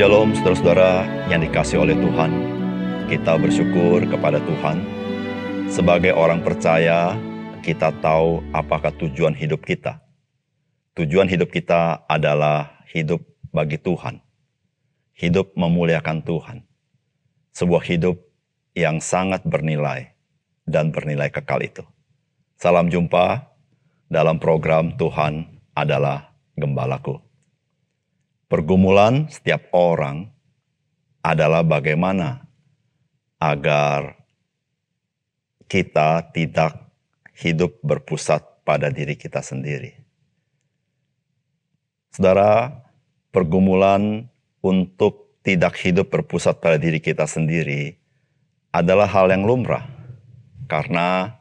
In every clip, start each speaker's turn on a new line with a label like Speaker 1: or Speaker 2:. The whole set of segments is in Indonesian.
Speaker 1: Shalom saudara-saudara yang dikasih oleh Tuhan. Kita bersyukur kepada Tuhan. Sebagai orang percaya, kita tahu apakah tujuan hidup kita. Tujuan hidup kita adalah hidup bagi Tuhan. Hidup memuliakan Tuhan. Sebuah hidup yang sangat bernilai dan bernilai kekal itu. Salam jumpa dalam program Tuhan adalah Gembalaku. Pergumulan setiap orang adalah bagaimana agar kita tidak hidup berpusat pada diri kita sendiri. Saudara, pergumulan untuk tidak hidup berpusat pada diri kita sendiri adalah hal yang lumrah. Karena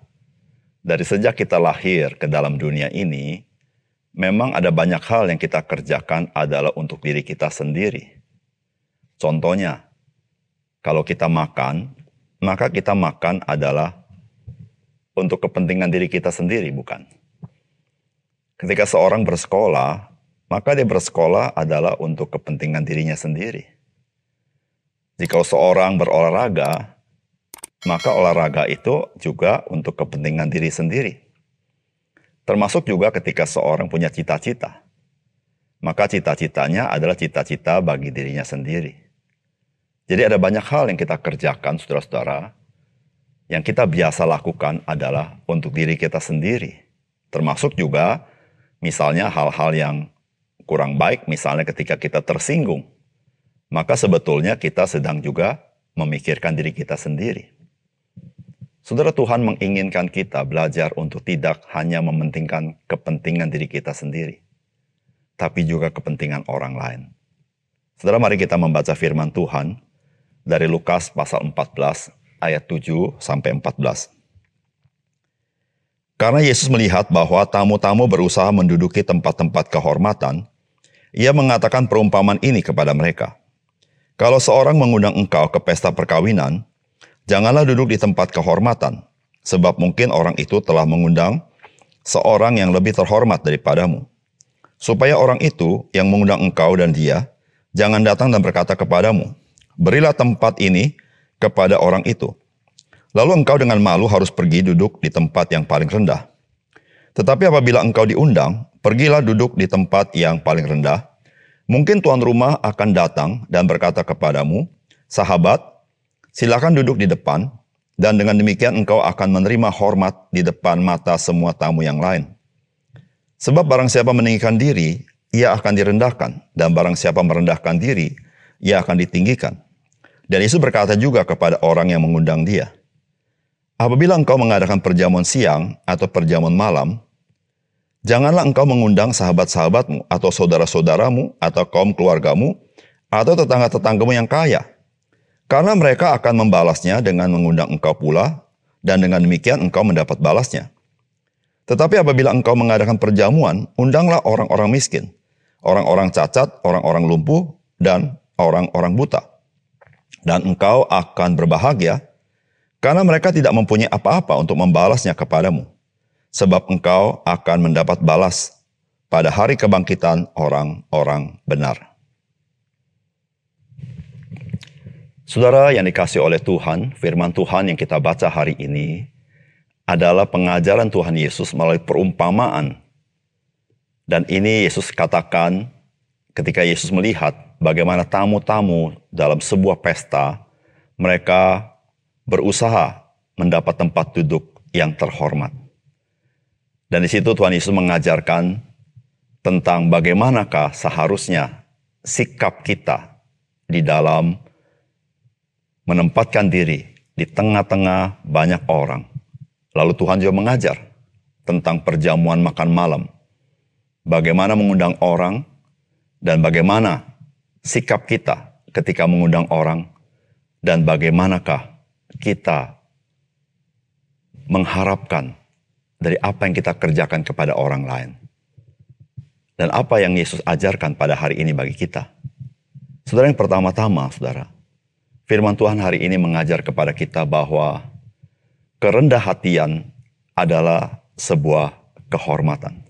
Speaker 1: dari sejak kita lahir ke dalam dunia ini, memang ada banyak hal yang kita kerjakan adalah untuk diri kita sendiri. Contohnya, kalau kita makan, maka kita makan adalah untuk kepentingan diri kita sendiri, bukan? Ketika seorang bersekolah, maka dia bersekolah adalah untuk kepentingan dirinya sendiri. Jika seorang berolahraga, maka olahraga itu juga untuk kepentingan diri sendiri. Termasuk juga ketika seorang punya cita-cita. Maka cita-citanya adalah cita-cita bagi dirinya sendiri. Jadi ada banyak hal yang kita kerjakan, saudara-saudara, yang kita biasa lakukan adalah untuk diri kita sendiri. Termasuk juga misalnya hal-hal yang kurang baik, misalnya ketika kita tersinggung. Maka sebetulnya kita sedang juga memikirkan diri kita sendiri. Saudara Tuhan menginginkan kita belajar untuk tidak hanya mementingkan kepentingan diri kita sendiri, tapi juga kepentingan orang lain. Saudara mari kita membaca firman Tuhan dari Lukas pasal 14 ayat 7 sampai 14. Karena Yesus melihat bahwa tamu-tamu berusaha menduduki tempat-tempat kehormatan, ia mengatakan perumpamaan ini kepada mereka. Kalau seorang mengundang engkau ke pesta perkawinan, Janganlah duduk di tempat kehormatan, sebab mungkin orang itu telah mengundang seorang yang lebih terhormat daripadamu. Supaya orang itu yang mengundang engkau dan dia, jangan datang dan berkata kepadamu, berilah tempat ini kepada orang itu. Lalu engkau dengan malu harus pergi duduk di tempat yang paling rendah. Tetapi apabila engkau diundang, pergilah duduk di tempat yang paling rendah. Mungkin tuan rumah akan datang dan berkata kepadamu, Sahabat, Silakan duduk di depan, dan dengan demikian engkau akan menerima hormat di depan mata semua tamu yang lain. Sebab barang siapa meninggikan diri, ia akan direndahkan, dan barang siapa merendahkan diri, ia akan ditinggikan. Dan Yesus berkata juga kepada orang yang mengundang dia, Apabila engkau mengadakan perjamuan siang atau perjamuan malam, janganlah engkau mengundang sahabat-sahabatmu atau saudara-saudaramu atau kaum keluargamu atau tetangga-tetanggamu yang kaya, karena mereka akan membalasnya dengan mengundang engkau pula, dan dengan demikian engkau mendapat balasnya. Tetapi apabila engkau mengadakan perjamuan, undanglah orang-orang miskin, orang-orang cacat, orang-orang lumpuh, dan orang-orang buta. Dan engkau akan berbahagia, karena mereka tidak mempunyai apa-apa untuk membalasnya kepadamu. Sebab engkau akan mendapat balas pada hari kebangkitan orang-orang benar. Saudara yang dikasih oleh Tuhan, firman Tuhan yang kita baca hari ini adalah pengajaran Tuhan Yesus melalui perumpamaan. Dan ini Yesus katakan ketika Yesus melihat bagaimana tamu-tamu dalam sebuah pesta, mereka berusaha mendapat tempat duduk yang terhormat. Dan di situ Tuhan Yesus mengajarkan tentang bagaimanakah seharusnya sikap kita di dalam menempatkan diri di tengah-tengah banyak orang. Lalu Tuhan juga mengajar tentang perjamuan makan malam. Bagaimana mengundang orang dan bagaimana sikap kita ketika mengundang orang dan bagaimanakah kita mengharapkan dari apa yang kita kerjakan kepada orang lain. Dan apa yang Yesus ajarkan pada hari ini bagi kita. Saudara yang pertama-tama, saudara, Firman Tuhan hari ini mengajar kepada kita bahwa kerendah hatian adalah sebuah kehormatan.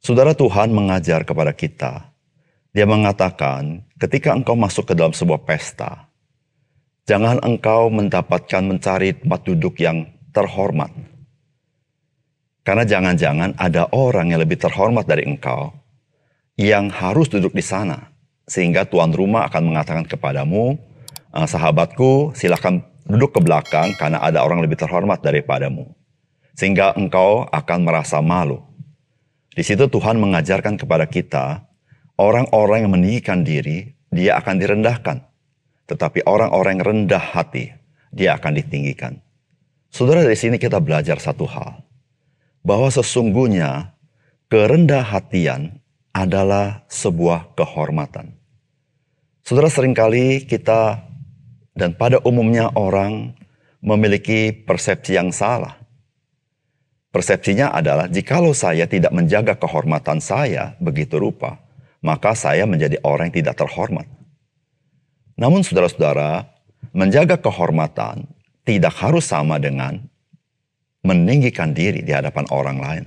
Speaker 1: Saudara Tuhan mengajar kepada kita. Dia mengatakan, ketika engkau masuk ke dalam sebuah pesta, jangan engkau mendapatkan mencari tempat duduk yang terhormat. Karena jangan-jangan ada orang yang lebih terhormat dari engkau yang harus duduk di sana. Sehingga tuan rumah akan mengatakan kepadamu, eh, sahabatku silahkan duduk ke belakang karena ada orang lebih terhormat daripadamu. Sehingga engkau akan merasa malu. Di situ Tuhan mengajarkan kepada kita Orang-orang yang meninggikan diri, dia akan direndahkan. Tetapi orang-orang yang rendah hati, dia akan ditinggikan. Saudara dari sini kita belajar satu hal. Bahwa sesungguhnya kerendah hatian adalah sebuah kehormatan. Saudara sering kali kita dan pada umumnya orang memiliki persepsi yang salah. Persepsinya adalah jikalau saya tidak menjaga kehormatan saya begitu rupa, maka saya menjadi orang yang tidak terhormat. Namun saudara-saudara, menjaga kehormatan tidak harus sama dengan meninggikan diri di hadapan orang lain.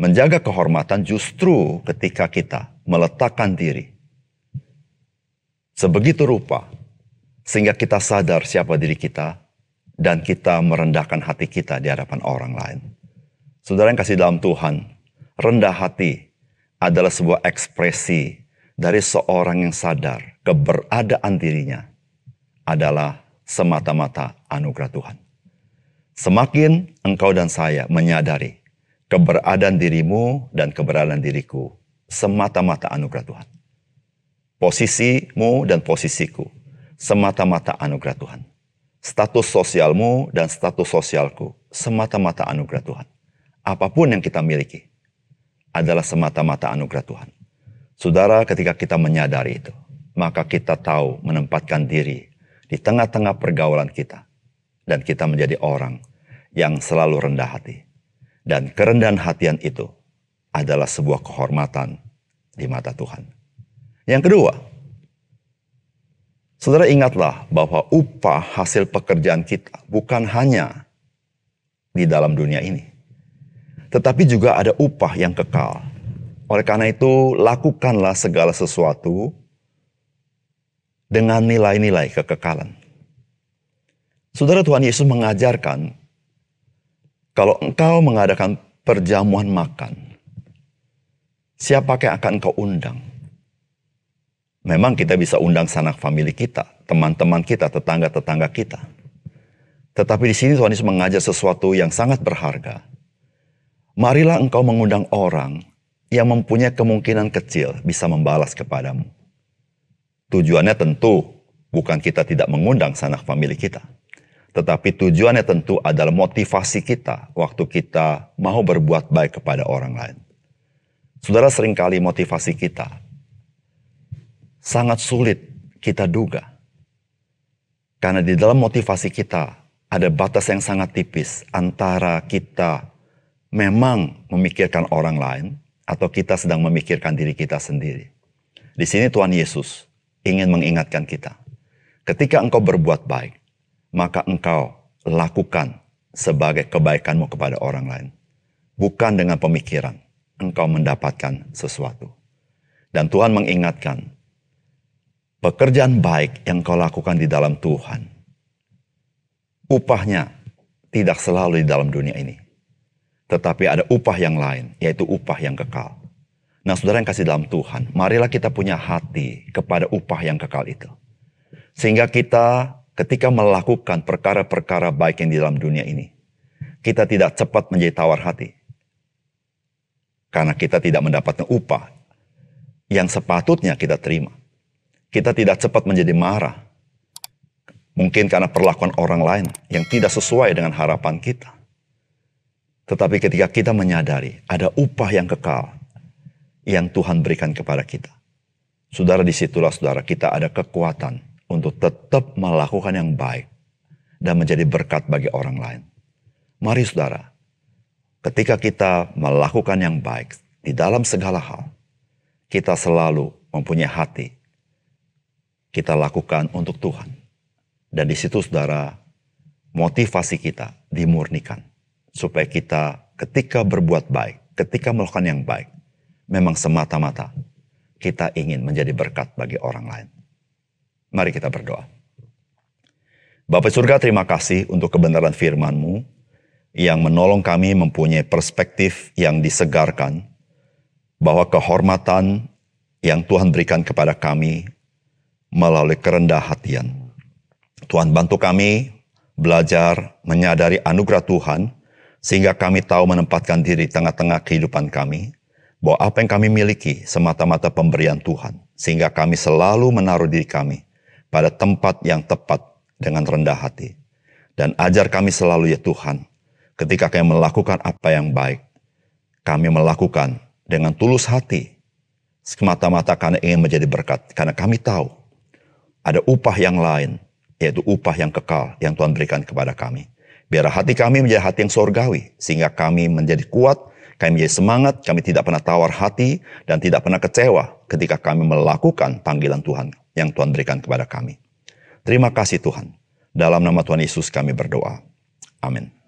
Speaker 1: Menjaga kehormatan justru ketika kita meletakkan diri sebegitu rupa sehingga kita sadar siapa diri kita dan kita merendahkan hati kita di hadapan orang lain. Saudara yang kasih dalam Tuhan, rendah hati adalah sebuah ekspresi dari seorang yang sadar keberadaan dirinya adalah semata-mata anugerah Tuhan. Semakin engkau dan saya menyadari keberadaan dirimu dan keberadaan diriku semata-mata anugerah Tuhan. Posisimu dan posisiku semata-mata anugerah Tuhan. Status sosialmu dan status sosialku semata-mata anugerah Tuhan. Apa pun yang kita miliki, adalah semata-mata anugerah Tuhan. Saudara, ketika kita menyadari itu, maka kita tahu menempatkan diri di tengah-tengah pergaulan kita. Dan kita menjadi orang yang selalu rendah hati. Dan kerendahan hatian itu adalah sebuah kehormatan di mata Tuhan. Yang kedua, saudara ingatlah bahwa upah hasil pekerjaan kita bukan hanya di dalam dunia ini tetapi juga ada upah yang kekal. Oleh karena itu, lakukanlah segala sesuatu dengan nilai-nilai kekekalan. Saudara Tuhan Yesus mengajarkan, kalau engkau mengadakan perjamuan makan, siapa yang akan engkau undang? Memang kita bisa undang sanak famili kita, teman-teman kita, tetangga-tetangga kita. Tetapi di sini Tuhan Yesus mengajar sesuatu yang sangat berharga Marilah engkau mengundang orang yang mempunyai kemungkinan kecil bisa membalas kepadamu. Tujuannya tentu bukan kita tidak mengundang sanak famili kita. Tetapi tujuannya tentu adalah motivasi kita waktu kita mau berbuat baik kepada orang lain. Saudara sering kali motivasi kita sangat sulit kita duga. Karena di dalam motivasi kita ada batas yang sangat tipis antara kita memang memikirkan orang lain atau kita sedang memikirkan diri kita sendiri. Di sini Tuhan Yesus ingin mengingatkan kita. Ketika engkau berbuat baik, maka engkau lakukan sebagai kebaikanmu kepada orang lain. Bukan dengan pemikiran engkau mendapatkan sesuatu. Dan Tuhan mengingatkan, pekerjaan baik yang kau lakukan di dalam Tuhan, upahnya tidak selalu di dalam dunia ini tetapi ada upah yang lain, yaitu upah yang kekal. Nah saudara yang kasih dalam Tuhan, marilah kita punya hati kepada upah yang kekal itu. Sehingga kita ketika melakukan perkara-perkara baik yang di dalam dunia ini, kita tidak cepat menjadi tawar hati. Karena kita tidak mendapatkan upah yang sepatutnya kita terima. Kita tidak cepat menjadi marah. Mungkin karena perlakuan orang lain yang tidak sesuai dengan harapan kita. Tetapi ketika kita menyadari ada upah yang kekal yang Tuhan berikan kepada kita. Saudara di situlah saudara kita ada kekuatan untuk tetap melakukan yang baik dan menjadi berkat bagi orang lain. Mari saudara, ketika kita melakukan yang baik di dalam segala hal, kita selalu mempunyai hati. Kita lakukan untuk Tuhan. Dan di situ saudara, motivasi kita dimurnikan supaya kita ketika berbuat baik, ketika melakukan yang baik, memang semata-mata kita ingin menjadi berkat bagi orang lain. Mari kita berdoa. Bapak surga terima kasih untuk kebenaran firman-Mu yang menolong kami mempunyai perspektif yang disegarkan bahwa kehormatan yang Tuhan berikan kepada kami melalui kerendah hatian. Tuhan bantu kami belajar menyadari anugerah Tuhan sehingga kami tahu menempatkan diri tengah-tengah kehidupan kami bahwa apa yang kami miliki semata-mata pemberian Tuhan, sehingga kami selalu menaruh diri kami pada tempat yang tepat dengan rendah hati. Dan ajar kami selalu ya Tuhan, ketika kami melakukan apa yang baik, kami melakukan dengan tulus hati, semata-mata karena ingin menjadi berkat, karena kami tahu ada upah yang lain, yaitu upah yang kekal yang Tuhan berikan kepada kami. Biar hati kami menjadi hati yang sorgawi, sehingga kami menjadi kuat, kami menjadi semangat, kami tidak pernah tawar hati, dan tidak pernah kecewa ketika kami melakukan panggilan Tuhan yang Tuhan berikan kepada kami. Terima kasih Tuhan. Dalam nama Tuhan Yesus kami berdoa. Amin.